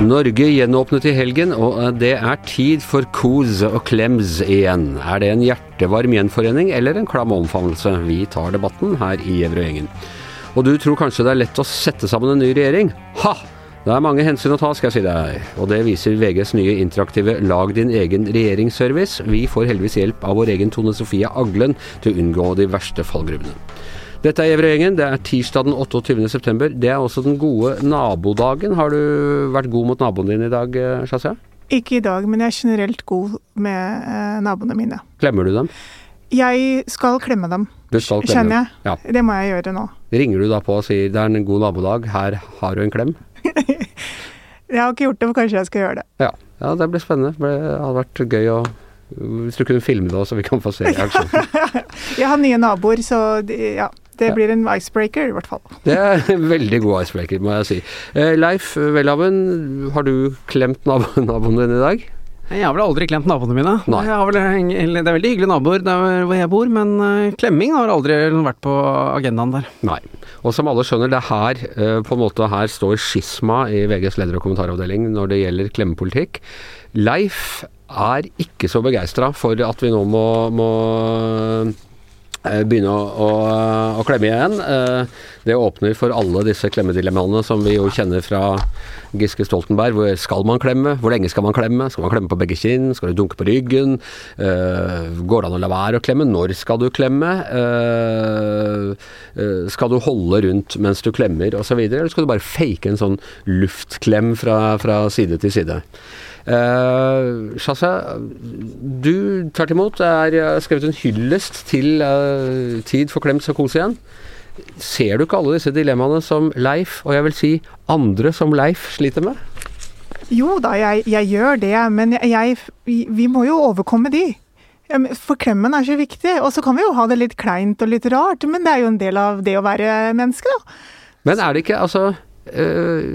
Norge gjenåpnet i helgen, og det er tid for kos og klems igjen. Er det en hjertevarm gjenforening eller en klam omfavnelse? Vi tar debatten her i Gjevrøy-gjengen. Og du tror kanskje det er lett å sette sammen en ny regjering? Ha! Det er mange hensyn å ta, skal jeg si deg. Og det viser VGs nye interaktive Lag din egen regjeringsservice. Vi får heldigvis hjelp av vår egen Tone Sofie Aglen til å unngå de verste fallgruvene. Dette er Gjevrøy-gjengen. Det er tirsdag den 28. september. Det er også den gode nabodagen. Har du vært god mot naboen din i dag, Shazia? Ikke i dag, men jeg er generelt god med eh, naboene mine. Klemmer du dem? Jeg skal klemme dem, Du skal klemme kjenner jeg. Ja. Det må jeg gjøre nå. Ringer du da på og sier det er en god nabodag, her har du en klem? Jeg har ikke gjort det, men kanskje jeg skal gjøre det. Ja, ja det blir spennende. Det hadde vært gøy å Hvis du kunne filme det, så vi kan få se reaksjonen. Jeg har nye naboer, så de, ja, det blir en icebreaker i hvert fall. Det er en veldig god icebreaker, må jeg si. Eh, Leif Welhaven, har du klemt naboen din i dag? Jeg har vel aldri klemt naboene mine. Nei. Jeg har vel, det er veldig hyggelige naboer der hvor jeg bor, men eh, klemming har aldri vært på agendaen der. Nei. Og som alle skjønner, det er her eh, på en måte her står skisma i VGs leder- og kommentaravdeling når det gjelder klemmepolitikk. Leif er ikke så begeistra for at vi nå må, må begynne å, å, å klemme igjen. Eh, Det åpner for alle disse klemmedilemmaene som vi jo kjenner fra Giske Stoltenberg. Hvor skal man klemme? Hvor lenge skal man klemme? Skal man klemme på begge kinn? Skal du dunke på ryggen? Eh, går det an å la være å klemme? Når skal du klemme? Eh, eh, skal du holde rundt mens du klemmer osv., eller skal du bare fake en sånn luftklem fra, fra side til side? Uh, Shazia, du tvert imot er eh, skrevet en hyllest til uh, Tid for klemt kos igjen. Ser du ikke alle disse dilemmaene som Leif, og jeg vil si andre som Leif, sliter med? Jo da, jeg, jeg gjør det, men jeg, vi, må jo overkomme de. For klemmen er så viktig. Og så kan vi jo ha det litt kleint og litt rart, men det er jo en del av det å være menneske, da. Men er det ikke, altså eh,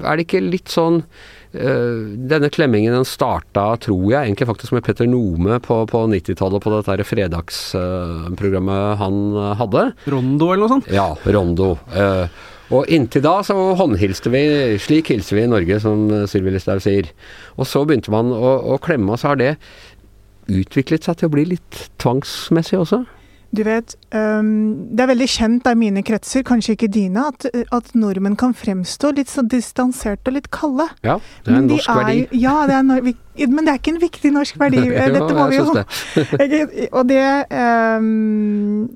Er det ikke litt sånn eh, Denne klemmingen den starta, tror jeg, egentlig faktisk med Petter Nome på, på 90-tallet, på dette her fredagsprogrammet han eh, hadde. Rondo eller noe sånt. Ja, Rondo. Eh, og inntil da så håndhilste vi, slik hilser vi i Norge, som eh, Sylvi Listhaug sier. Og så begynte man å, å klemme, og så har det utviklet seg til å bli litt tvangsmessig også. Du vet, um, det er veldig kjent i mine kretser, kanskje ikke dine, at, at nordmenn kan fremstå litt så distanserte og litt kalde. Ja, det er en de norsk verdi. Ja, det er nor men det er ikke en viktig norsk verdi. Dette må vi jo Og det um,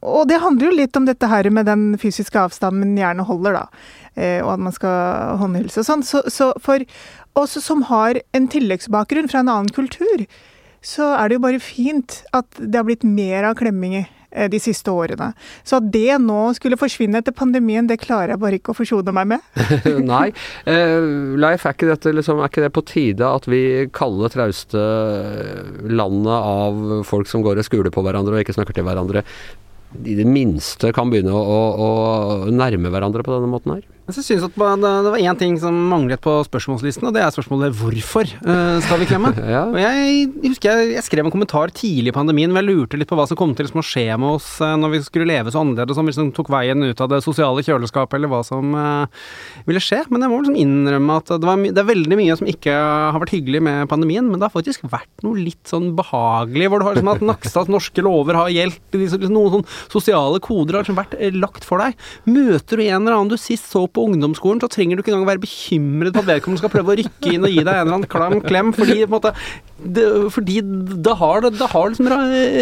Og det handler jo litt om dette her med den fysiske avstanden man gjerne holder, da. Eh, og at man skal håndhilse og sånn. Så, så for oss som har en tilleggsbakgrunn fra en annen kultur, så er det jo bare fint at det har blitt mer av klemming eh, de siste årene. Så at det nå skulle forsvinne etter pandemien, det klarer jeg bare ikke å forsone meg med. Nei. Uh, Leif, er ikke, dette, liksom, er ikke det på tide at vi kaller trauste landet av folk som går og skuler på hverandre og ikke snakker til hverandre, i det minste kan begynne å, å, å nærme hverandre på denne måten her? Jeg synes at det det var én ting som manglet på spørsmålslisten, og det er spørsmålet hvorfor eh, skal vi klemme? Ja. Og jeg husker jeg, jeg skrev en kommentar tidlig i pandemien hvor jeg lurte litt på hva som kom til liksom, å skje med oss eh, når vi skulle leve så annerledes, om vi liksom, tok veien ut av det sosiale kjøleskapet, eller hva som uh, ville skje. Men jeg må liksom innrømme at det, var, det er veldig mye som ikke har vært hyggelig med pandemien, men det har faktisk vært noe litt sånn behagelig, hvor det har liksom at Nakstads norske lover har gjeldt, liksom, liksom, noen sånn sosiale koder har liksom vært eh, lagt for deg. Møter du en eller annen du sist så på ungdomsskolen, så trenger du ikke engang være bekymret på at vedkommende skal prøve å rykke inn og gi deg en eller annen klam klem, fordi måte det, fordi det, har, det, har liksom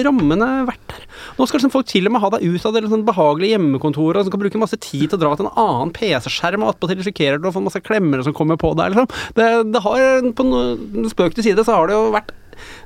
rammene vært der. Nå skal liksom folk til og med ha deg ut av det liksom behagelige hjemmekontoret, så kan bruke masse tid til å dra til en annen PC-skjerm, og attpåtil risikerer du å få masse klemmere som kommer på deg, liksom. Det, det har, på en spøk til side, så har det jo vært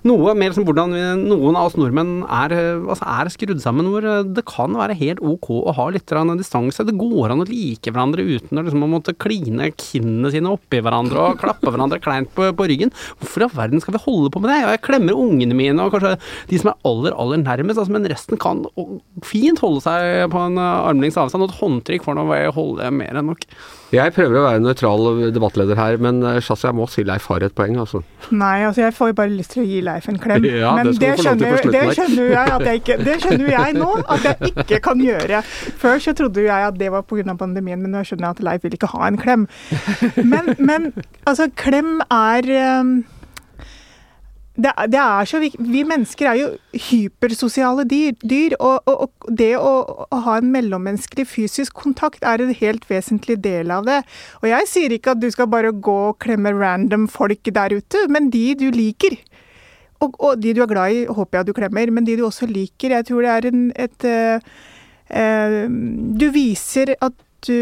noe mer som hvordan vi, noen av oss nordmenn er, eh, altså er skrudd sammen, hvor eh, det kan være helt ok å ha litt distanse. Det går an å like hverandre uten å liksom måtte kline kinnene sine oppi hverandre og klappe hverandre kleint på, på ryggen. Hvorfor i all verden skal vi holde på med det? Jeg klemmer ungene mine og kanskje de som er aller, aller nærmest, altså, men resten kan fint holde seg på en eh, armlengdes avstand, og et håndtrykk får nå holde mer enn nok. Jeg prøver å være en nøytral debattleder her, men eh, Shazia, jeg må si Leif har et poeng, altså. Nei, altså jeg får jo bare lyst til å gi Leif en klem. Ja, Men det det skjønner, slutten det skjønner jeg at jeg ikke Det skjønner jeg nå at jeg ikke kan gjøre. Før så trodde jeg at det var pga. pandemien, men nå skjønner jeg at Leif vil ikke ha en klem. Men, men altså, klem er um, det, det er så viktig Vi mennesker er jo hypersosiale dyr, dyr og, og, og det å, å ha en mellommenneskelig fysisk kontakt er en helt vesentlig del av det. Og jeg sier ikke at du skal bare gå og klemme random folk der ute, men de du liker. Og, og de du er glad i, håper jeg at du klemmer, men de du også liker. Jeg tror det er en, et uh, uh, Du viser at du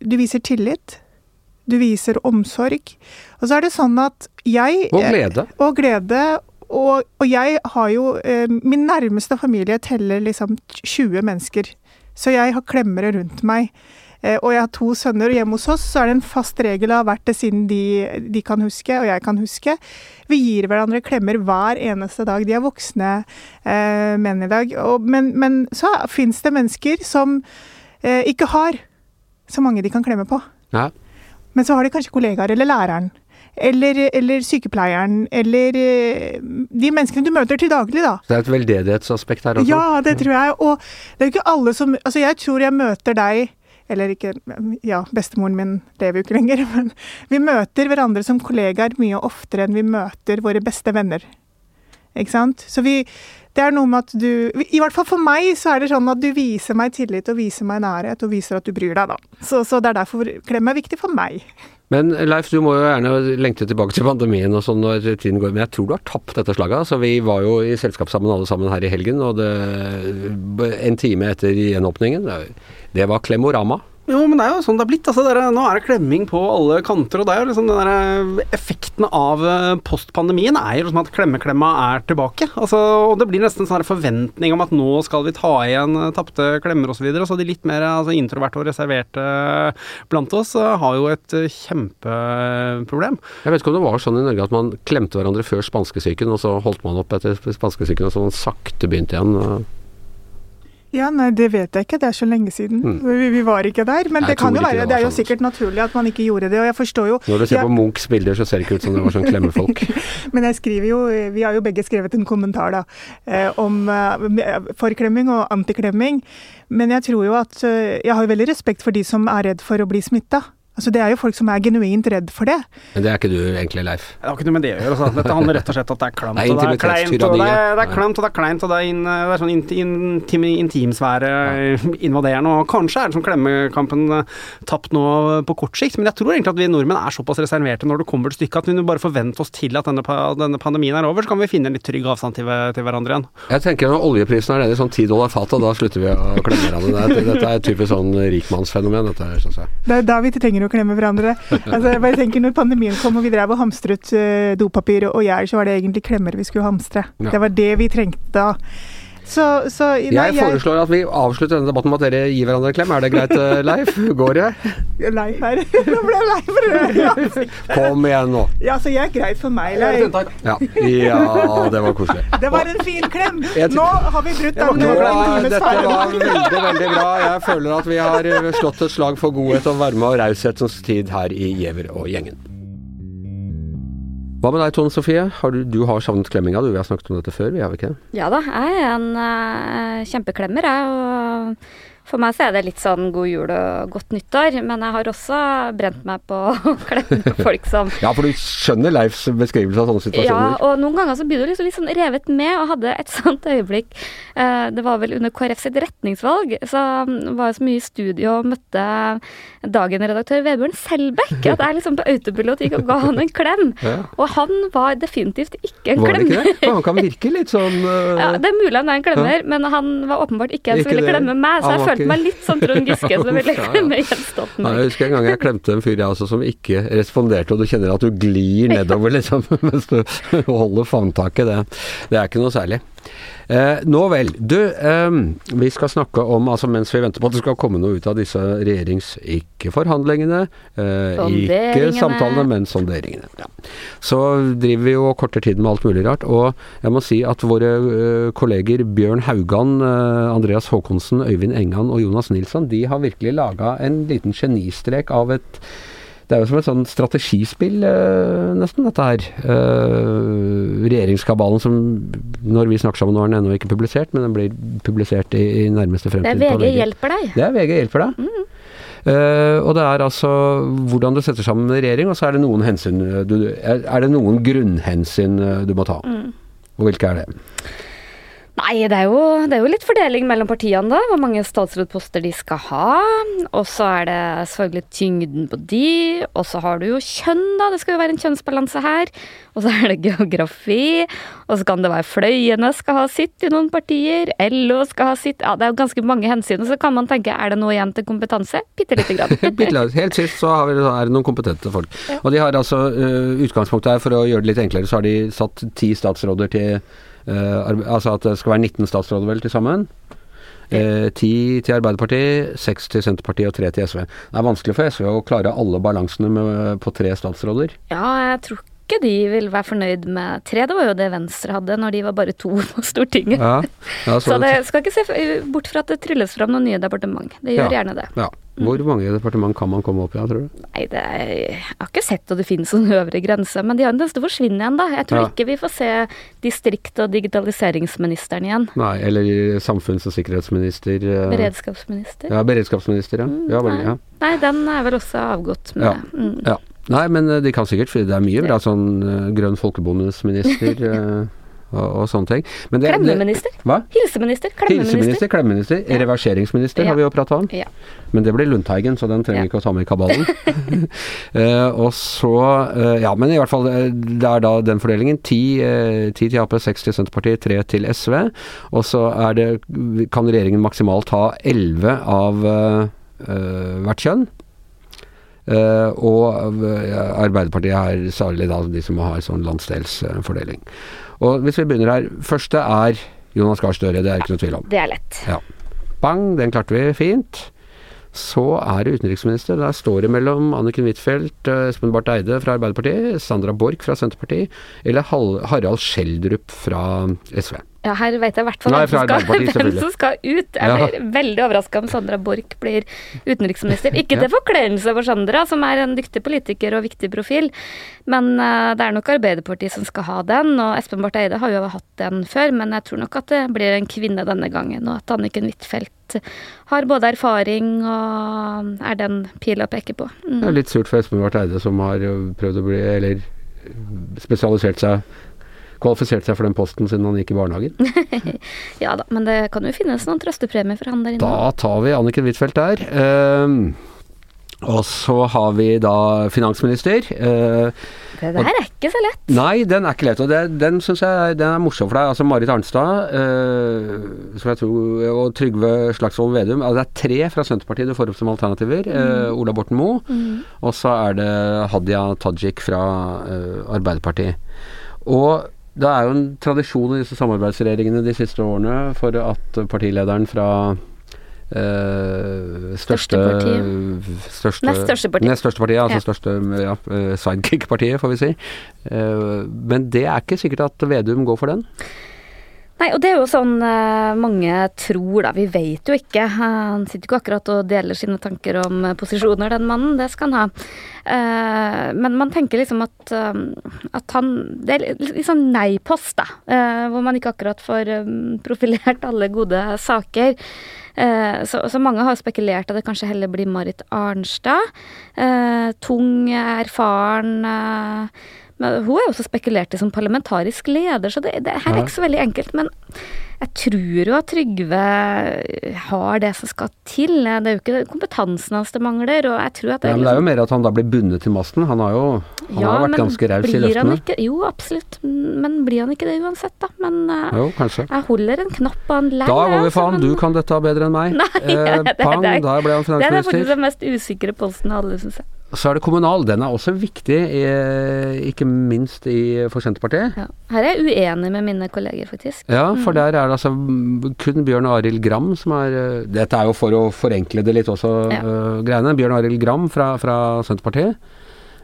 Du viser tillit. Du viser omsorg. Og så er det sånn at jeg Og glede. og glede. Og, og jeg har jo eh, Min nærmeste familie teller liksom 20 mennesker. Så jeg har klemmere rundt meg. Eh, og jeg har to sønner, og hjemme hos oss så er det en fast regel, av hvert det siden de, de kan huske, og jeg kan huske. Vi gir hverandre klemmer hver eneste dag. De er voksne eh, menn i dag. Og, men, men så fins det mennesker som eh, ikke har så mange de kan klemme på. Ja. Men så har de kanskje kollegaer eller læreren. Eller, eller sykepleieren, eller eh, de menneskene du møter til daglig, da. Så det er et veldedighetsaspekt her også. Ja, det tror jeg. Og det er jo ikke alle som Altså, jeg tror jeg møter deg eller ikke Ja, bestemoren min lever jo ikke lenger, men vi møter hverandre som kollegaer mye oftere enn vi møter våre beste venner. Ikke sant? Så vi Det er noe med at du I hvert fall for meg så er det sånn at du viser meg tillit og viser meg nærhet og viser at du bryr deg, da. Så, så det er derfor klem er viktig for meg. Men Leif, du må jo gjerne lengte tilbake til pandemien og sånn når tiden går, men jeg tror du har tapt dette slaget. Altså, vi var jo i selskap sammen alle sammen her i helgen, og det, en time etter gjenåpningen, det, var Klemorama. Jo, men det er jo sånn det er blitt. Altså, det er, nå er det klemming på alle kanter. Og det er jo liksom den der eh, effekten av eh, postpandemien er jo liksom at klemmeklemma er tilbake. Altså, og det blir nesten sånn forventning om at nå skal vi ta igjen eh, tapte klemmer osv. Så så de litt mer altså, introverte og reserverte blant oss har jo et kjempeproblem. Jeg vet ikke om det var sånn i Norge at man klemte hverandre før spanskesyken, og så holdt man opp etter spanskesyken, og så man sakte begynte igjen. Ja, nei, det vet jeg ikke. Det er så lenge siden. Mm. Vi, vi var ikke der. Men Jeg det kan jo være det Det er jo sikkert naturlig at man ikke gjorde det. Og jeg forstår jo Når du ser jeg, på Munchs bilder, så ser det ikke ut som det var sånn klemmefolk. Men jeg skriver jo Vi har jo begge skrevet en kommentar da eh, om eh, forklemming og antiklemming. Men jeg tror jo at eh, Jeg har jo veldig respekt for de som er redd for å bli smitta. Altså, det er jo folk som er genuint redd for det. Men det er ikke du egentlig, Leif. Det har ikke noe med det å gjøre. Altså. Dette handler rett og slett om at det er klamt. Og det er kleint, og det er, det er klamt, og det er kleint, og det er, in, det er sånn inti, intim, intimsfære invaderende. Og kanskje er det som klemmekampen eh, tapt nå på kort sikt, men jeg tror egentlig at vi nordmenn er såpass reserverte når det kommer til stykket at vi må bare forventer oss til at denne, denne pandemien er over, så kan vi finne en litt trygg avstand til, til hverandre igjen. Jeg tenker når oljeprisen er nede i sånn 10 dollar fatet, da slutter vi å klemme hverandre. Det er- Dette er et typisk sånn rikmannsfenomen, dette syns jeg. Det er da vi trenger å klemme hverandre. Altså, jeg bare tenker Når pandemien kom og vi drev og hamstret eh, dopapir og gjær, så var det egentlig klemmer vi skulle hamstre. Ja. Det var det vi trengte da. Så, så nei, Jeg foreslår at vi avslutter denne debatten med at dere gir hverandre en klem. Er det greit, eh, Leif? Går det? jeg er her. Nå ble jeg lei for det. Kom igjen nå. Ja, så jeg er greit for meg. Leif. Ja, ja det var koselig. Det var en fin klem! Nå har vi brutt den times dette var veldig, veldig bra. Jeg føler at vi har eh, slått et slag for godhet og varme og raushetens tid her i Giæver og gjengen. Hva med deg, Tone Sofie? Har du, du har savnet klemminga, du. Vi har snakket om dette før, vi har vi ikke? Ja da, jeg er en uh, kjempeklemmer, jeg. Og for meg så er det litt sånn god jul og godt nyttår. Men jeg har også brent meg på å klemme folk som Ja, for du skjønner Leifs beskrivelse av sånne situasjoner? Ja, og noen ganger så blir du liksom litt sånn revet med, og hadde et sånt øyeblikk eh, Det var vel under KrF sitt retningsvalg, så mm, var jeg så mye i studio og møtte Dagen-redaktør Vebjørn Selbekk at jeg liksom på autopilot gikk og ga han en klem. Ja. Og han var definitivt ikke en Var det ikke det? For han kan virke litt sånn uh... Ja, Det er mulig han er en klemmer, men han var åpenbart ikke en som ville klemme meg, så jeg var følte meg litt som Trond Giske som ville klemme Jens Stoltenberg. jeg husker en gang jeg klemte en fyr jeg også som ikke responderte, og du kjenner at du glir nedover liksom, mens du holder favntaket. Det, det er ikke noe særlig. Eh, nå vel. Du, eh, vi skal snakke om, altså mens vi venter på at det skal komme noe ut av disse regjerings... Ikke forhandlingene, eh, ikke samtalene, men sonderingene. Ja. Så driver vi jo og korter tiden med alt mulig rart. Og jeg må si at våre eh, kolleger Bjørn Haugan, eh, Andreas Håkonsen, Øyvind Engan og Jonas Nilsson, de har virkelig laga en liten genistrek av et det er jo som et sånn strategispill, eh, nesten, dette her. Eh, regjeringskabalen som, når vi snakker sammen nå, er den ennå ikke publisert, men den blir publisert i, i nærmeste Det er VG hjelper deg. Det er VG hjelper deg. Eh, og det er altså hvordan du setter sammen en regjering, og så er det noen hensyn du, er, det noen grunnhensyn du må ta. Og hvilke er det? Nei, det er, jo, det er jo litt fordeling mellom partiene, da. Hvor mange statsrådposter de skal ha. Og så er det selvfølgelig tyngden på de. Og så har du jo kjønn, da. Det skal jo være en kjønnsbalanse her. Og så er det geografi. Og så kan det være fløyene skal ha sitt i noen partier. LO skal ha sitt. Ja, det er jo ganske mange hensyn. Og så kan man tenke, er det noe igjen til kompetanse? Bitte lite grann. Helt sist så har vi, er det noen kompetente folk. Og de har altså eh, Utgangspunktet her, for å gjøre det litt enklere, så har de satt ti statsråder til Altså at det skal være 19 statsråder vel til sammen. Eh, Ti til Arbeiderpartiet, seks til Senterpartiet og tre til SV. Det er vanskelig for SV å klare alle balansene med, på tre statsråder. Ja, jeg tror ikke de vil være fornøyd med tre. Det var jo det Venstre hadde når de var bare to på Stortinget. Ja, ja, Så det skal ikke se bort fra at det trylles fram noen nye departement. Det gjør Ja. gjerne det. ja. Hvor mange departement kan man komme opp i, tror du? Nei, det er, jeg har ikke sett at det finnes noen øvre grense, men de har en tendens til å forsvinne igjen, da. Jeg tror ikke vi får se distrikt- og digitaliseringsministeren igjen. Nei, eller samfunns- og sikkerhetsminister. eh, Beredskapsminister. Ja, beredskapsminister, ja. ja, vel, Nei. ja. Nei, den er vel også avgått med Ja. mm. Ja. Nei, men eh, de kan sikkert, for det er mye bra sånn eh, grønn folkebondesminister eh, og, og sånne ting. Men det- Klemmeminister. Hva? Hilseminister. Klemmeminister. Hilseminister, klemmeminister, Ja. reverseringsminister har vi jo prata om. Ja. Men det blir Lundteigen, så den trenger vi Ja. ikke å ta med i kabalen. uh, og så uh, Ja, men i hvert fall, det er da den fordelingen. Ti, eh, ti til Ap, seks til Senterpartiet, tre til SV. Og så er det Kan regjeringen maksimalt ha elleve av hvert kjønn. Eh, og eh, Arbeiderpartiet er særlig da de som har sånn landsdelsfordeling. Og hvis vi begynner her. Første er Jonas Gahr Støre, det er ikke noe tvil om. Det er lett. Ja. Bang, den klarte vi fint. Så er det utenriksminister. Der står det mellom Anniken Huitfeldt, eh, Espen Barth Eide fra Arbeiderpartiet, Sandra Borch fra Senterpartiet, eller Harald Skjeldrup fra SV. Ja, her vet jeg i hvert fall hvem, som skal- hvem som skal ut. Jeg Ja. blir veldig overraska om Sandra Borch blir utenriksminister. Ikke Ja. til forkledelse for Sandra, som er en dyktig politiker og viktig profil, men uh, det er nok Arbeiderpartiet som skal ha den. Og Espen Barth Eide har jo hatt den før, men jeg tror nok at det blir en kvinne denne gangen, og at Anniken Huitfeldt har både erfaring og er den pila peker på. Mm. Det er litt surt for Espen Barth Eide, som har prøvd å bli, eller spesialisert seg Kvalifisert seg for den posten siden han gikk i barnehagen. Ja da, men det kan jo finnes noen trøstepremier for han der inne. Da tar vi Anniken Huitfeldt der. Ehm, og så har vi da finansminister. Eh, Det der er ikke så lett. Nei, den er ikke lett. Og det, den syns jeg den er morsom for deg. Altså Marit Arnstad eh, som jeg tror, og Trygve Slagsvold Vedum. Altså, det er tre fra Senterpartiet du får opp som alternativer. Eh, Ola Borten Moe. Og så er det Hadia Tajik fra eh, Arbeiderpartiet. Og det er jo en tradisjon i disse samarbeidsregjeringene de siste årene for at partilederen fra Uh, største, Største Nest største parti. Nest største partiet, altså Ja. største ja, eh, sidekick-partiet, får vi si. Uh, men det er ikke sikkert at Vedum går for den. Nei, og det er jo sånn eh, mange tror, da. Vi vet jo ikke. Han sitter jo ikke akkurat og deler sine tanker om eh, posisjoner, den mannen. Det skal han ha. Eh, men man tenker liksom at, at han Det er litt sånn nei-post, da. hvor man ikke akkurat får profilert alle gode saker. Så, så mange har spekulert at det kanskje heller blir Marit Arnstad. Eh, tung, erfaren. eh, men hun er jo også spekulert i som parlamentarisk leder, så det, det her er ikke så veldig enkelt. Men jeg tror jo at Trygve har det som skal til. Det er jo ikke kompetansen hans det mangler, og jeg tror at det Ja, men det er jo mer at han da blir bundet til masten. Han har jo han har vært ganske raus i løftene. Ikke, jo, absolutt. Men blir han ikke det uansett, da? Men eh, Jo, kanskje. jeg holder en knapp på han lær. Da går vi altså, faen, men- du kan dette bedre enn meg. Nei, Eh, det- pang, det er- der ble han finansminister. Det er faktisk den mest usikre posten av alle, syns jeg. Så er det kommunal. Den er også viktig, eh, ikke minst i, for Senterpartiet. Ja. Her er jeg uenig med mine kolleger, faktisk. Ja, for der er det altså kun Bjørn Arild Gram som er eh, Dette er jo for å forenkle det litt også, Ja. uh, greiene. Bjørn Arild Gram fra, fra Senterpartiet.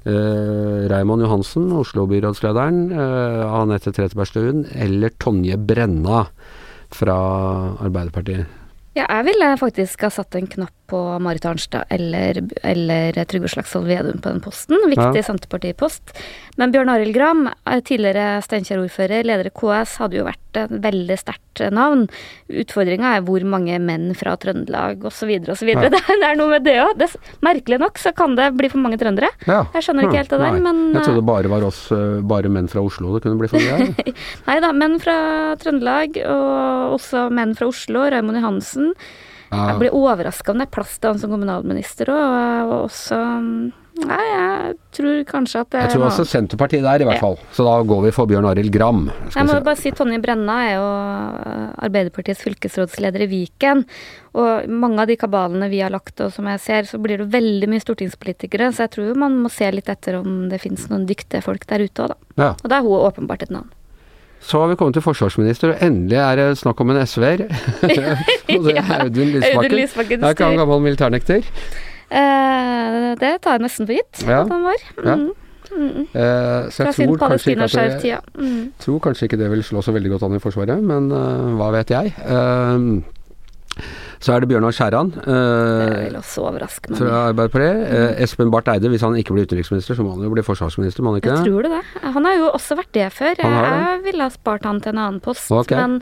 Uh, Raymond Johansen, Oslo-byrådslederen. Uh, Anette Trettebergstuen. Eller Tonje Brenna fra Arbeiderpartiet. Ja, jeg ville faktisk ha satt en knapp på Marit Arnstad eller, eller Trygve Slagsvold Vedum på den posten. Viktig Ja. Senterpartipost. Men Bjørn Arild Gram, eh, tidligere Steinkjer-ordfører, leder i KS, hadde jo vært et veldig sterkt navn. Utfordringa er hvor mange menn fra Trøndelag osv. osv. Ja. Det, er noe med det òg. Merkelig nok så kan det bli for mange trøndere. Ja. Jeg skjønner ikke helt det der, Nei. men Jeg trodde det bare var oss, eh, bare menn fra Oslo det kunne bli for mye. her. Nei da, menn fra Trøndelag, og også menn fra Oslo. Raymond Johansen. Ja. Jeg blir overraska om det er plass til han som kommunalminister òg, og også Nei, jeg tror kanskje at det Jeg tror også noe Senterpartiet der, i hvert Ja. fall. Så da går vi for Bjørn Arild Gram. Jeg må bare si Tonje Brenna er jo eh, Arbeiderpartiets fylkesrådsleder i Viken. Og mange av de kabalene vi har lagt, og som jeg ser, så blir det veldig mye stortingspolitikere. Så jeg tror man må se litt etter om det finnes noen dyktige folk der ute òg, da. Ja. Og da er hun åpenbart et navn. Så har vi kommet til forsvarsminister, og endelig er det snakk om en SV-er. Er Audun Lysbakken. Lysbakken Er ikke han gammel militærnekter? Eh, det tar jeg nesten for gitt Ja. at han var. Ja. Mm. Mm. Eh, så jeg tror kanskje, det, palestinaskeiv-tida. Mm. tror kanskje ikke det vil slå så veldig godt an i Forsvaret, men uh, hva vet jeg. Eh, så er det Bjørnar Skjæran eh, fra Arbeiderpartiet. Eh, Espen Barth Eide, hvis han ikke blir utenriksminister, så må han jo bli forsvarsminister, må han ikke Jeg tror det. Han har jo også vært det før. Han har Jeg ville ha spart han til en annen post. okay. Men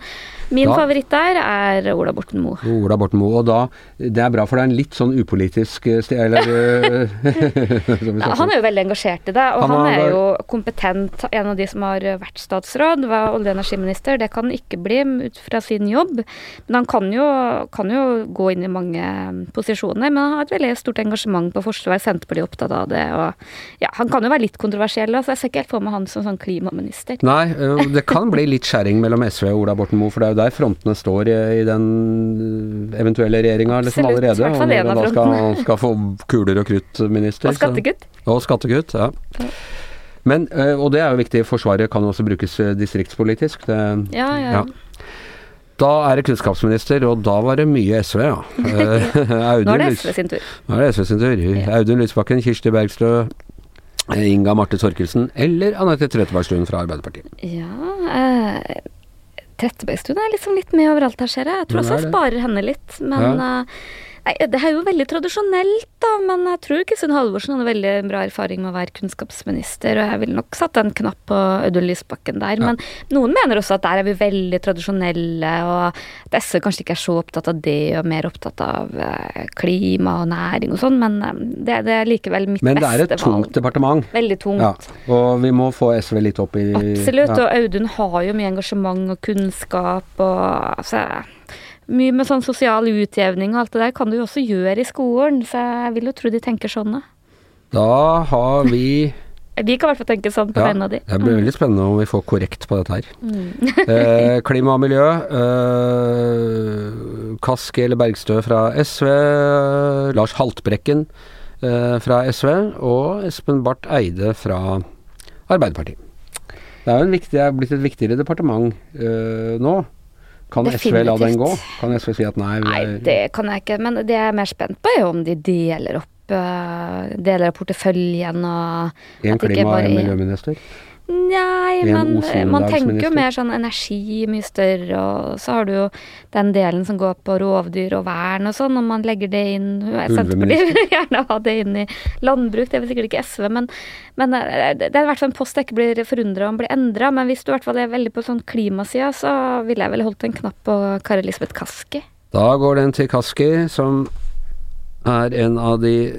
min Da- favoritt der er Ola Borten Moe. Ola Borten Moe. Og da Det er bra, for det er en litt sånn upolitisk eh, sted, eller eh, han er jo veldig engasjert i det, og Han han, er jo kompetent. En av de som har vært statsråd, var olje- og energiminister. Det kan han ikke bli ut fra sin jobb. Men han kan jo, kan jo gå inn i mange posisjoner. Men han har et veldig stort engasjement på forsvar. Senterpartiet er opptatt av det. Og ja, han kan jo være litt kontroversiell, så jeg ser ikke helt for meg han som sånn klimaminister. Nei, det kan bli litt skjæring mellom SV og Ola Borten Moe, for det er jo der frontene står i, i den eventuelle regjeringa liksom allerede. og når han da skal, skal få kuler og krutt-minister. Og skattekutt. Og skattekutt, ja. Men, og det er jo viktig, Forsvaret kan også brukes distriktspolitisk. Det, Ja, ja. Ja. Da er det kunnskapsminister, og da var det mye SV, ja. Eh, Audun Nå er det SV sin tur. Nå er det SV sin tur. Audun Lysbakken, Kirsti Bergstø, Inga Marte Thorkildsen eller Anette Trettebergstuen fra Arbeiderpartiet. Ja eh, Trettebergstuen er liksom litt med overalt her, ser jeg. Jeg tror også jeg sparer henne litt. Men eh, nei, det er jo veldig tradisjonelt, da. Men jeg tror Kristin Halvorsen hadde veldig bra erfaring med å være kunnskapsminister, og jeg ville nok satt en knapp på Audun Lysbakken der. Ja. Men noen mener også at der er vi veldig tradisjonelle, og at SV kanskje ikke er så opptatt av det, og mer opptatt av eh, klima og næring og sånn, men eh, det, det er likevel mitt beste valg. Men det er et tungt valg. departement. Veldig tungt. Ja, og vi må få SV litt opp i Absolutt, ja. og Audun har jo mye engasjement og kunnskap og altså, Mye med sånn sosial utjevning og alt det der kan du jo også gjøre i skolen, så jeg vil jo tro de tenker sånn. da. Da har vi Vi kan i hvert fall tenke sånn på ja, vegne av de. Det blir veldig spennende om vi får korrekt på dette her. Mm. eh, klima og miljø. Eh, Kaski eller Bergstø fra SV. Lars Haltbrekken eh, fra SV. Og Espen Barth Eide fra Arbeiderpartiet. Det er jo en viktig, er blitt et viktigere departement eh, nå. Kan SV la den gå? Kan SV si at nei, Nei, det kan jeg ikke, men det jeg er mer spent på, er jo om de deler opp eh, Deler av porteføljen og en klima- og er- miljøminister? Nei, men Osen man tenker jo mer sånn energi mye større, og så har du jo den delen som går på rovdyr og vern og sånn, og man legger det inn Senterpartiet vil gjerne ha det inn i landbruk, det vil sikkert ikke SV, men, men eh, det er i hvert fall en post jeg ikke blir forundra om blir endra, men hvis du i hvert fall er veldig på sånn klimasida, så ville jeg vel holdt en knapp på Kari Elisabeth Kaski. Da går den til Kaski, som er en av de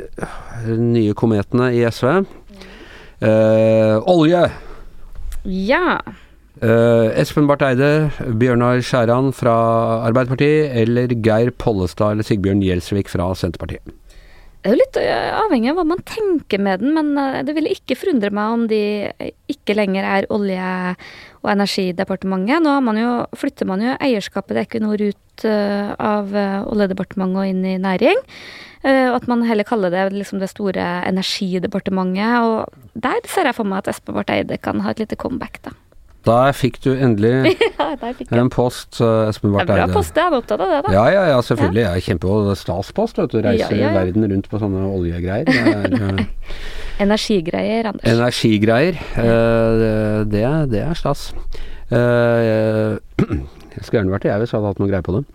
nye kometene i SV. Eh, olje. Ja. Uh, Espen Barth Eide, Bjørnar Skjæran fra Arbeiderpartiet, eller Geir Pollestad eller Sigbjørn Gjelsvik fra Senterpartiet. Det er jo litt øh, avhengig av hva man tenker med den, men øh, det ville ikke forundre meg om de ikke lenger er Olje- og energidepartementet. Nå man jo, flytter man jo eierskapet til Equinor ut uh, av øh, Oljedepartementet og inn i næring. Uh, at man heller kaller det liksom det store energidepartementet. Og der ser jeg for meg at Espen Barth Eide kan ha et lite comeback, da. Der fikk du endelig Ja, fikk en post, Espen Barth er bra post, jeg er opptatt av det, da. Ja, ja, ja, selvfølgelig. Jeg kjemper jo staspost, vet du. Reiser Ja, ja, ja. verden rundt på sånne oljegreier. Er, eh, Energigreier, Anders. energigreier. Uh, det, det er stas. Uh, jeg skulle gjerne vært jeg hvis jeg hadde hatt noe greie på det.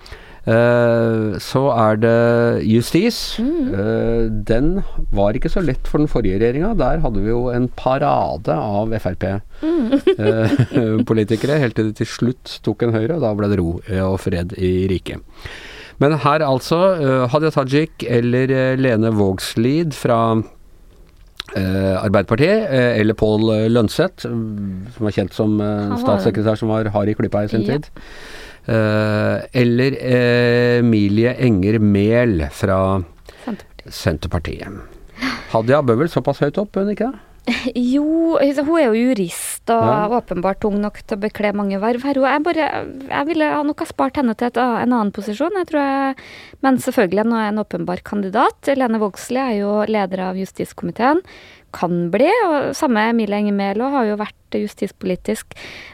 Eh, så er det justis. Mm. den var ikke så lett for den forrige regjeringa. Der hadde vi jo en parade av Frp-politikere, helt til det til slutt tok en høyre, og da ble det ro eh, og fred i riket. Men her altså, eh, Hadia Tajik eller eh, Lene Vågslid fra eh, Arbeiderpartiet, eh, eller Pål Lønseth, mm, som var kjent som eh, statssekretær som var hard i klypa i sin Ja. tid. Eh, eller eh, Emilie Enger Mehl fra Senterpartiet. Senterpartiet. Hadia bør vel såpass høyt opp, hun ikke det? Jo, altså, hun er jo jurist og Ja. åpenbart tung nok til å bekle mange verv her. Jeg bare, jeg ville nok ha spart henne til et, en annen posisjon, jeg tror jeg, men selvfølgelig en, en åpenbar kandidat. Lene Vågslid er jo leder av justiskomiteen, kan bli, og samme Emilie Enger Mehl har jo vært justispolitisk.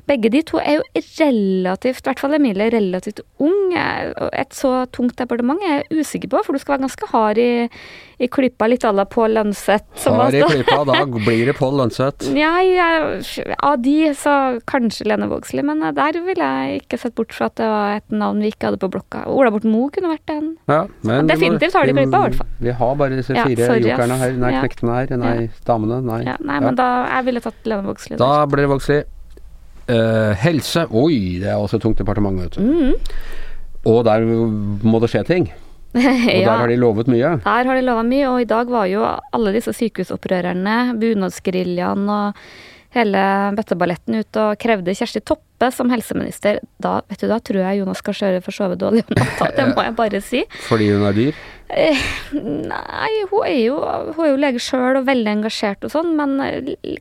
Begge de to er jo relativt, i hvert fall Emilie, relativt ung. Et så tungt departement er jeg usikker på, for du skal være ganske hard i, i klypa, litt à la Pål Lønseth. som var i klypa, da blir det Pål Lønseth. Jeg- av de så kanskje Lene Vågslid, men der ville jeg ikke sett bort fra at det var et navn vi ikke hadde på blokka. Ola Borten Moe kunne vært en. Ja, men Definitivt hard i vi- klippa, i hvert fall. Vi har bare disse Ja, fire sorry, jokerne her. Nei, Ja. knektene her. Nei, damene. Nei. Ja, nei, Ja. men da jeg ville tatt Lene Vågslid. Da blir det Vågslid. Uh, helse. Oi, det er også et tungt departement, vet du. Mm. Og der må det skje ting. Og ja. der har de lovet mye. Der har de lova mye, og i dag var jo alle disse sykehusopprørerne, bunadsgeriljaen og hele bøtteballetten ute og krevde Kjersti Toppe som helseminister. Da vet du, da tror jeg Jonas Gahr Støre får sove dårlig om natta, det må jeg bare si. Fordi hun er dyr. Eh, Nei, hun er jo, hun er jo lege sjøl og veldig engasjert og sånn, men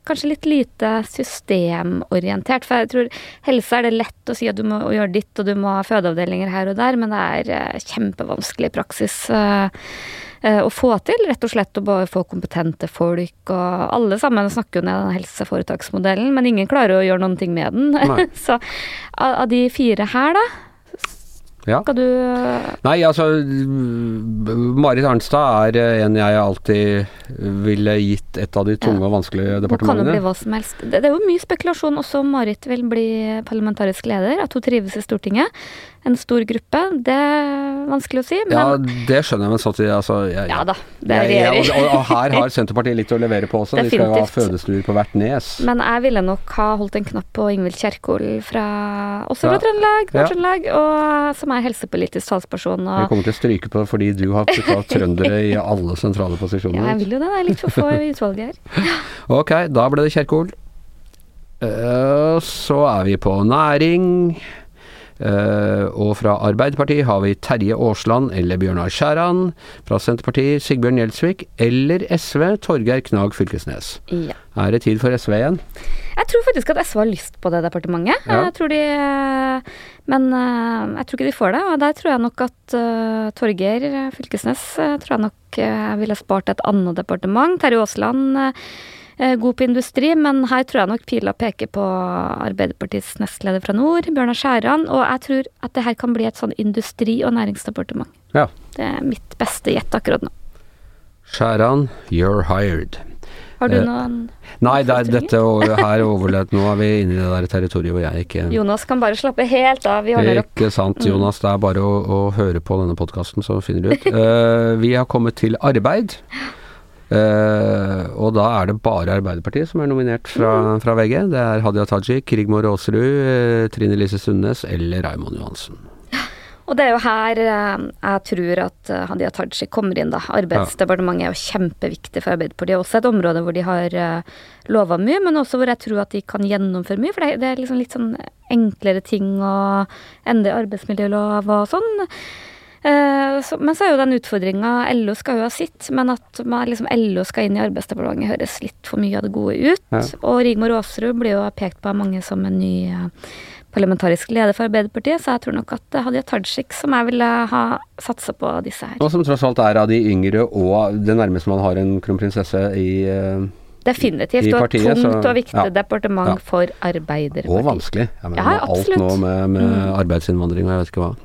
kanskje litt lite systemorientert. For jeg tror helse er det lett å si at du må gjøre ditt, og du må ha fødeavdelinger her og der, men det er eh, kjempevanskelig praksis. eh, eh, Å få til, rett og slett å bare få kompetente folk, og alle sammen snakker jo ned den helseforetaksmodellen, men ingen klarer å gjøre noen ting med den. Så av av de fire her, da, Ja. skal du Nei, altså Marit Arnstad er eh, en jeg alltid ville gitt et av de tunge og vanskelige departementene. Hun kan jo bli hva som helst. Det, det er jo mye spekulasjon også om Marit vil bli parlamentarisk leder, at hun trives i Stortinget. En stor gruppe, det er vanskelig å si, men Ja, ja, det skjønner jeg, men samtidig altså, jeg, Ja da, det er jeg, og, og her har Senterpartiet litt å levere på også. De skal jo ha Definitivt. fødestuer på hvert nes. Men jeg ville nok ha holdt en knapp på Ingvild Kjerkol fra også fra Ja. Trøndelag, Ja. Nord-Trøndelag, og som er helsepolitisk talsperson. Jeg kommer til å stryke på fordi du har putta trøndere i alle sentrale ja, posisjoner. jeg vil jo det, det er litt for få i utvalget her. Ok, da ble det Kjerkol. Eh, så er vi på næring. Eh, og fra Arbeiderpartiet har vi Terje Aasland eller Bjørnar Skjæran. Fra Senterpartiet Sigbjørn Gjelsvik eller SV Torgeir Knag Fylkesnes. Ja. Er det tid for SV igjen? Jeg tror faktisk at SV har lyst på det departementet. Ja. Jeg tror de, men eh, jeg tror ikke de får det. Og der tror jeg nok at uh, Torgeir Fylkesnes eh, tror jeg nok uh, ville spart et annet departement. Terje Aasland eh, er god på industri, men her tror jeg nok pila peker på Arbeiderpartiets nestleder fra nord, Bjørnar Skjæran. Og jeg tror at det her kan bli et sånn industri- og næringsdepartement. Ja. Det er mitt beste gjett akkurat nå. Skjæran, you're hired. Har du Eh, noen Nei, det er, Oppfordringer? dette her overlevd. Nå er vi inne i det der territoriet hvor jeg ikke Jonas kan bare slappe helt av. Vi ordner opp. Ikke sant, Jonas. Det er bare å, å høre på denne podkasten, så finner du ut. Eh, vi har kommet til arbeid. Eh, og da er det bare Arbeiderpartiet som er nominert fra, fra VG. Det er Hadia Tajik, Rigmor Aasrud, eh, Trine Lise Sundnes eller Raymond Johansen. Og det er jo her eh, jeg tror at Hadia Tajik kommer inn, da. Arbeidsdepartementet er jo kjempeviktig for Arbeiderpartiet. Også et område hvor de har uh, lova mye, men også hvor jeg tror at de kan gjennomføre mye. For det, det er liksom litt sånn enklere ting å endre arbeidsmiljølov og sånn. Eh, så, men så er jo den utfordringa LO skal jo ha sitt, men at man, liksom, LO skal inn i Arbeidsdepartementet høres litt for mye av det gode ut. Ja. Og Rigmor Aasrud blir jo pekt på av mange som en ny eh, parlamentarisk leder for Arbeiderpartiet, så jeg tror nok at Hadia Tajik som jeg ville ha satsa på disse her. Og som tross alt er av de yngre og det nærmeste man har en kronprinsesse i eh, Definitivt. i Og partiet, tungt så- og viktig ja. departement Ja. for Arbeiderpartiet. Og vanskelig. Jeg mener, Ja, absolutt. alt. Mm. nå med, med arbeidsinnvandring og jeg vet ikke hva.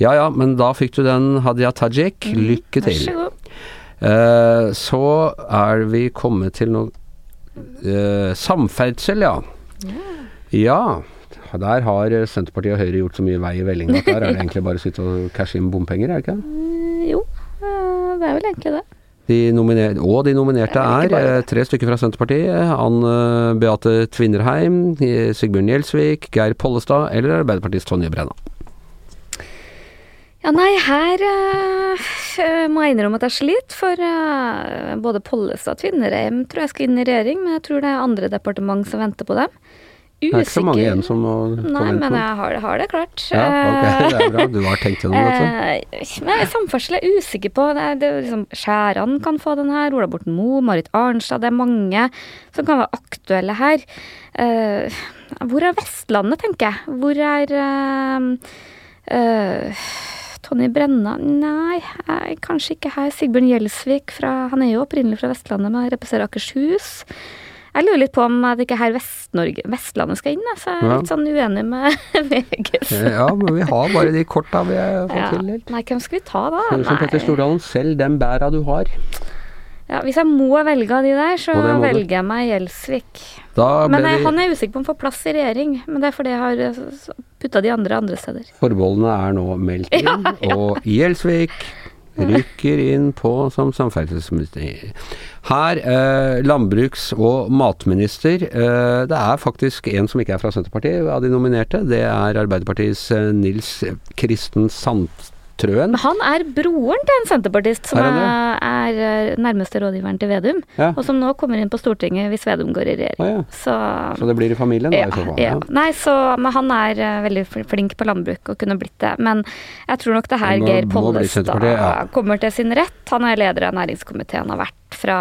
Ja ja, men da fikk du den, Hadia Tajik. Lykke til. Vær så god. Eh, så er vi kommet til noe eh, Samferdsel, ja. Ja. Der har Senterpartiet og Høyre gjort så mye vei i vellinga at der er det egentlig bare å sitte og cashe inn bompenger, er det ikke? Mm, Jo, det er vel egentlig det. De og de nominerte er eh, tre stykker fra Senterpartiet. Anne Beate Tvinnerheim, Sigbjørn Gjelsvik, Geir Pollestad eller Arbeiderpartiets Tonje Brenna. Ja, nei, her uh, må jeg innrømme at jeg sliter, for uh, både Pollestad og Tvinnereim tror jeg skal inn i regjering, men jeg tror det er andre departement som venter på dem. Det er ikke så mange igjen som må Nei, komme men inn på. jeg har, har det klart. Ja, ok, det er bra. Du har tenkt gjennom dette. Uh, men samferdsel er jeg usikker på. Det er, det er liksom, Skjæran kan få den her, Ola Borten Moe, Marit Arnstad. Det er mange som kan være aktuelle her. Eh, hvor er Vestlandet, tenker jeg? Hvor er Uh, Tonje Brenna Nei, jeg, kanskje ikke her. Sigbjørn Gjelsvik fra Han er jo opprinnelig fra Vestlandet, men representerer Akershus. Jeg lurer litt på om det ikke er her Vest-Norge Vestlandet skal inn, så jeg er Ja. litt sånn uenig med VGs. Eh, Ja, men vi har bare de korta vi har fått Ja. tildelt. Nei, hvem skal vi ta da? Som som Petter Stordalen, selv den bæra du har. Ja, hvis jeg må velge av de der, så velger jeg meg Gjelsvik. Men jeg, han er usikker på om får plass i regjering. Men det er fordi jeg har putta de andre andre steder. forbeholdene er nå meldt inn, Ja, ja. og Gjelsvik rykker inn på som samferdselsminister. Her, eh, landbruks- og matminister. Eh, det er faktisk en som ikke er fra Senterpartiet av de nominerte. Det er Arbeiderpartiets eh, Nils Kristen Sandtrøen. Men han er broren til en senterpartist som Er er, er eh, nærmeste rådgiveren til Vedum. Ja. Og som nå kommer inn på Stortinget hvis Vedum går i regjering. Ah, ja. Så Så det blir i familien, da, ja, i så fall. ja. Nei, så, men han er eh, veldig flink på landbruk og kunne blitt det. Men jeg tror nok det her må- Geir Pollestad kommer til sin rett. Han er leder av næringskomiteen, og har vært fra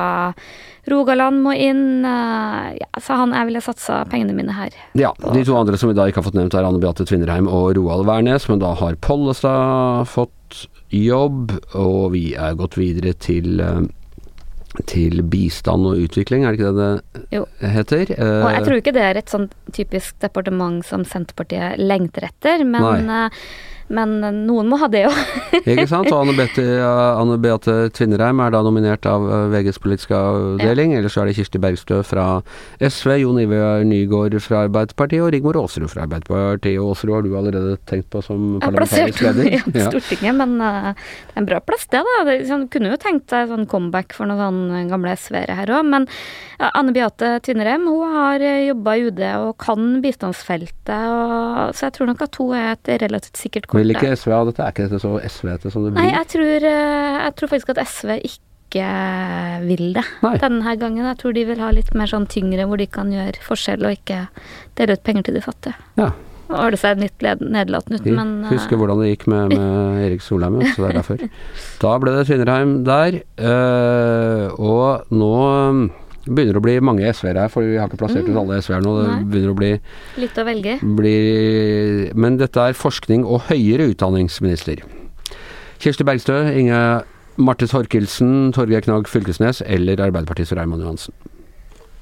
Rogaland, må inn. eh, Ja, så han jeg ville satsa pengene mine her. Ja, De to andre som vi da ikke har fått nevnt, er Anne Beate Tvinnerheim og Roald Wærnes. Men da har Pollestad fått jobb, og vi er gått videre til eh, til bistand og utvikling, er det ikke det Jo. det heter? Eh, Og jeg tror ikke det er et sånn typisk departement som Senterpartiet lengter etter, men, Nei. Eh, men noen må ha det òg. Ikke sant? Og Anne Beate, Anne Beate Tvinnereim er da nominert av eh, VGs politiske avdeling. Ellers så er det Kirsti Bergstø fra SV, Jon Ivar Nygaard fra Arbeiderpartiet og Rigmor Aasrud fra Arbeiderpartiet. Aasrud har du allerede tenkt på som Jeg parlamentarisk leder? henne i Stortinget, men uh, det er en bra plass det, da. Det, sånn, kunne jo tenkt seg sånn comeback for noen sånn gamle SV-ere her òg. Men ja, Anne Beate Tvinnereim hun har jobba i UD og kan bistandsfeltet, og, så jeg tror nok at hun er et relativt sikkert kort. Vil ikke SV ha dette? Er ikke dette så SV-ete som det blir? Nei, jeg tror, eh, jeg tror faktisk at SV ikke vil det Nei. denne gangen. Jeg tror de vil ha litt mer sånn tyngre, hvor de kan gjøre forskjell og ikke dele ut penger til de fattige. Ja. Nå har det seg litt nedlatende ut, men Vi husker hvordan det gikk med, med Erik Solheim, så det er derfor. Da ble det Tvinnerheim der. eh, og nå um, begynner å bli mange SV-ere her, for vi har ikke plassert ut alle SV-er nå. Det Mm. Begynner å bli, litt å velge bli Men dette er forskning og høyere utdanningsminister. Kirsti Bergstø, Inge Marte Thorkildsen, Torgeir Knag Fylkesnes eller Arbeiderpartiets Raymond Johansen.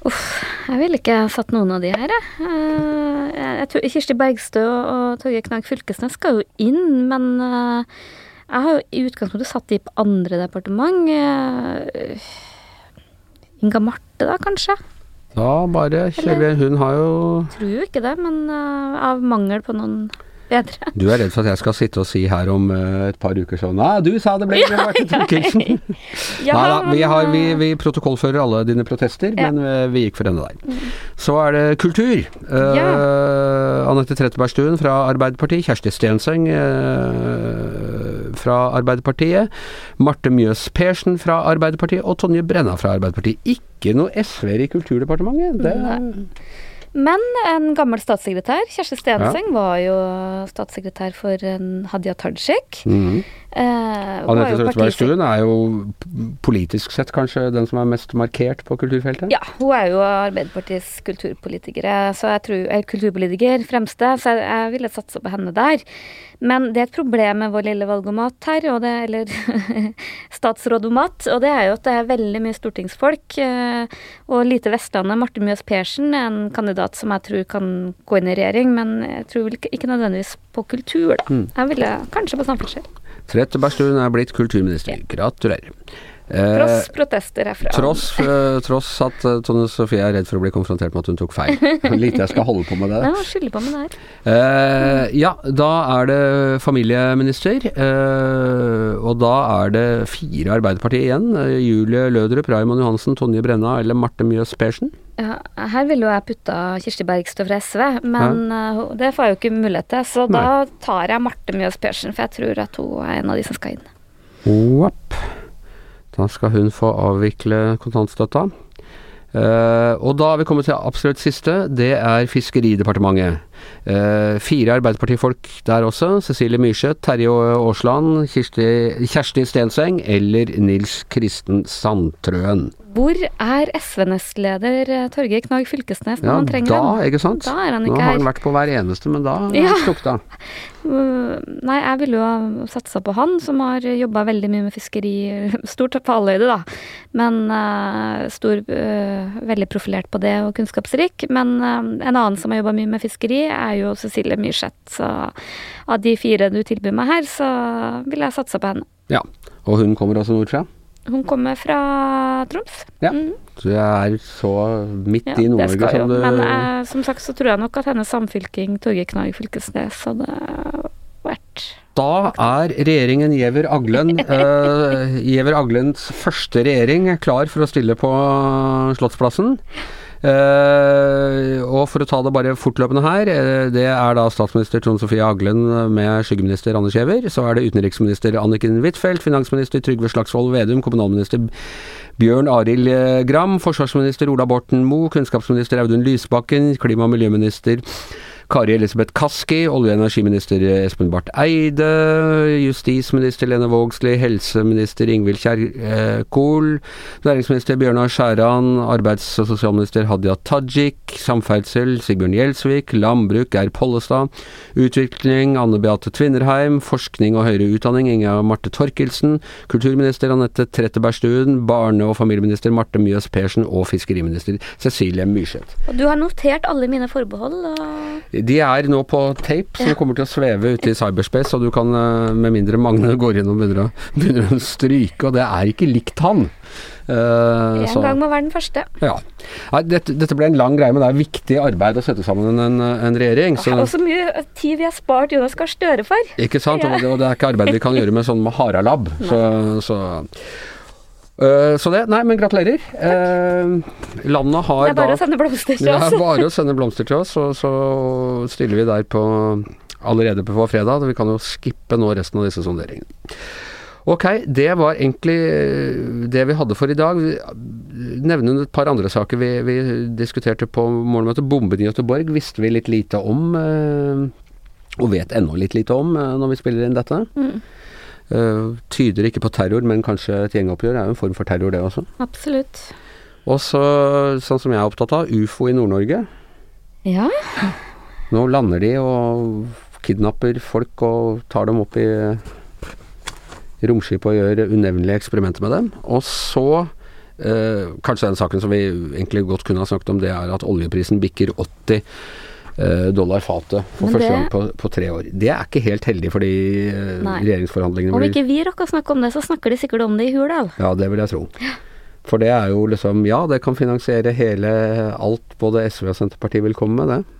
Uff, Jeg ville ikke satt noen av de her, jeg. Eh, jeg. tror Kirsti Bergstø og Torgeir Knag Fylkesnes skal jo inn, men eh, jeg har jo i utgangspunktet satt de på andre departement. Inga Marte, da, kanskje? Da bare kjører vi. Hun har jo Tror jo ikke det, men uh, av mangel på noen bedre. Du er redd for at jeg skal sitte og si her om eh, et par uker sånn Nei, du sa det ble ikke Marte Thorkildsen. Ja, Nei da, vi, har, vi, eh, vi protokollfører alle dine protester, Ja. men eh, vi gikk for denne der. Så er det kultur. Eh, Ja. Anette Trettebergstuen fra Arbeiderpartiet. Kjersti Stenseng fra Arbeiderpartiet. Marte Mjøs Persen fra Arbeiderpartiet. Og Tonje Brenna fra Arbeiderpartiet. Ikke noe SV-er i Kulturdepartementet. Det, Men en gammel statssekretær, Kjersti Stenseng, var jo statssekretær for Hadia Tajik. Mhm. Eh, Anette jo Tretteberg partisek- Stuen er jo politisk sett kanskje den som er mest markert på kulturfeltet? Ja, hun er jo Arbeiderpartiets kulturpolitikere, så jeg tror, er kulturpolitiker fremste, så jeg, jeg ville satsa på henne der. Men det er et problem med vår lille valgomat her, det, eller statsrådomat, og det er jo at det er veldig mye stortingsfolk. eh, Og lite Vestlandet. Marte Mjøs Persen er en kandidat som jeg tror kan gå inn i regjering, men jeg tror ikke nødvendigvis på kultur, da. Mm. Jeg ville kanskje på samferdsel. Trettebergstuen er blitt kulturminister. Gratulerer. Eh, Tross protester herfra. tross, eh, tross at eh, Tone Sofie er redd for å bli konfrontert med at hun tok feil. Lite jeg skal holde på med det. Ja, skylde på med det her. Eh, ja, da er det familieminister. eh, og da er det fire Arbeiderpartiet igjen. Julie Lødrup, Raymond Johansen, Tonje Brenna eller Marte Mjøs Persen. Ja, her ville jo jeg putta Kirsti Bergstø fra SV, men eh, det får jeg jo ikke mulighet til. Så Nei. da tar jeg Marte Mjøs Persen, for jeg tror at hun er en av de som skal inn. Opp. Da skal hun få avvikle kontantstøtta. Eh, og da er vi kommet til absolutt siste. Det er Fiskeridepartementet. Eh, fire Arbeiderpartifolk der også. Cecilie Myrseth, Terje Aasland, Kirsti, Kjersti Stenseng eller Nils Kristen Sandtrøen. Hvor er SV-nestleder eh, Torgeir Knag Fylkesnes når Ja, man trenger da, ham? ikke sant? Da er han Nå har han vært på hver eneste, men da Ja. slukta. han. Nei, jeg ville jo satsa på han, som har jobba veldig mye med fiskeri. Stort på allhøyde, da. Men uh, stor, uh, veldig profilert på det og kunnskapsrik. Men uh, en annen som har jobba mye med fiskeri, er jo Cecilie Myrseth. Så av de fire du tilbyr meg her, så vil jeg satse på henne. Ja. Og hun kommer også nordfra. Hun kommer fra Troms. Ja. Mm, Så jeg er så midt ja, i Nord-Norge som du Men eh, som sagt så tror jeg nok at hennes samfylking Torgeir Knag Fylkesnes hadde vært Da er regjeringen Giæver Aglen, eh, Giæver Aglens første regjering, klar for å stille på Slottsplassen. Eh, og for å ta det bare fortløpende her, eh, det er da statsminister Trond Sofie Aglen med skyggeminister Anders Giæver. Så er det utenriksminister Anniken Huitfeldt, finansminister Trygve Slagsvold Vedum, kommunalminister Bjørn Arild eh, Gram, forsvarsminister Ola Borten Moe, kunnskapsminister Audun Lysbakken, klima- og miljøminister Kari Elisabeth Kaski, olje- og energiminister Espen Barth Eide, justisminister Lene Vågslid, helseminister Ingvild Kjerkol, næringsminister Bjørnar Skjæran, arbeids- og sosialminister Hadia Tajik, samferdsel Sigbjørn Gjelsvik, landbruk Geir Pollestad, utvikling Anne Beate Tvinnerheim, forskning og høyere utdanning Inga Marte Torkelsen, kulturminister Anette Trettebergstuen, barne- og familieminister Marte Mjøs Persen og fiskeriminister Cecilie Myrseth. Og du har notert alle mine forbehold. Og De er nå på tape, som kommer til å sveve ute i cyberspace, og du kan, eh, med mindre Magne går inn og begynner å, begynner å stryke, og det er ikke likt han. Uh, en så- gang må være den første. ja. Nei, dette, dette ble en lang greie, men det er viktig arbeid å sette sammen en, en regjering. Så, Og så mye tid vi har spart Jonas Gahr Støre for. ikke sant? Ja. Og, det, og det er ikke arbeid vi kan gjøre med sånn med haralab. Så, så, eh, så det Nei, men gratulerer. Eh, landet har Det er bare da å sende blomster til Det er bare å sende blomster til oss, og så stiller vi der på allerede på fredag. Vi kan jo skippe nå resten av disse sonderingene. Ok, det var egentlig eh, det vi hadde for i dag. Nevne et par andre saker vi, vi diskuterte på morgenmøtet. Bomben i Göteborg visste vi litt lite om, og vet ennå litt lite om når vi spiller inn dette. Mm, Tyder ikke på terror, men kanskje et gjengoppgjør er jo en form for terror, det også. absolutt. Og så, sånn som jeg er opptatt av, ufo i Nord-Norge. Ja. Nå lander de og kidnapper folk og tar dem opp i, romskip og gjør unevnelige eksperimenter med dem. Og så eh, Kanskje den saken som vi egentlig godt kunne ha snakket om, det er at oljeprisen bikker 80 eh, dollar fatet for det, første gang på, på tre år. Det er ikke helt heldig for de Nei. regjeringsforhandlingene Om ikke vi rakk å snakke om det, så snakker de sikkert om det i Hurdal. Ja, det vil jeg tro. For det er jo liksom Ja, det kan finansiere hele alt både SV og Senterpartiet vil komme med, det.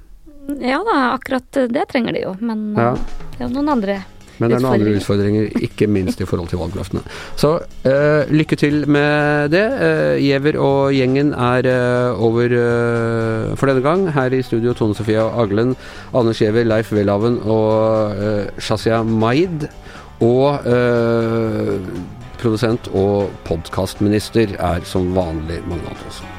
Ja da, akkurat det trenger de jo, men Ja. eh, det er jo noen andre Men det er noen andre utfordringer, ikke minst i forhold til valgløftene. Så uh, lykke til med det. Uh, og gjengen er uh, over eh, for denne gang. Her i studio Tone Sofia Aglen, Anders Giæver, Leif Welhaven og Shazia Maid. Og eh, produsent og podkastminister er som vanlig Magnat Antonsen.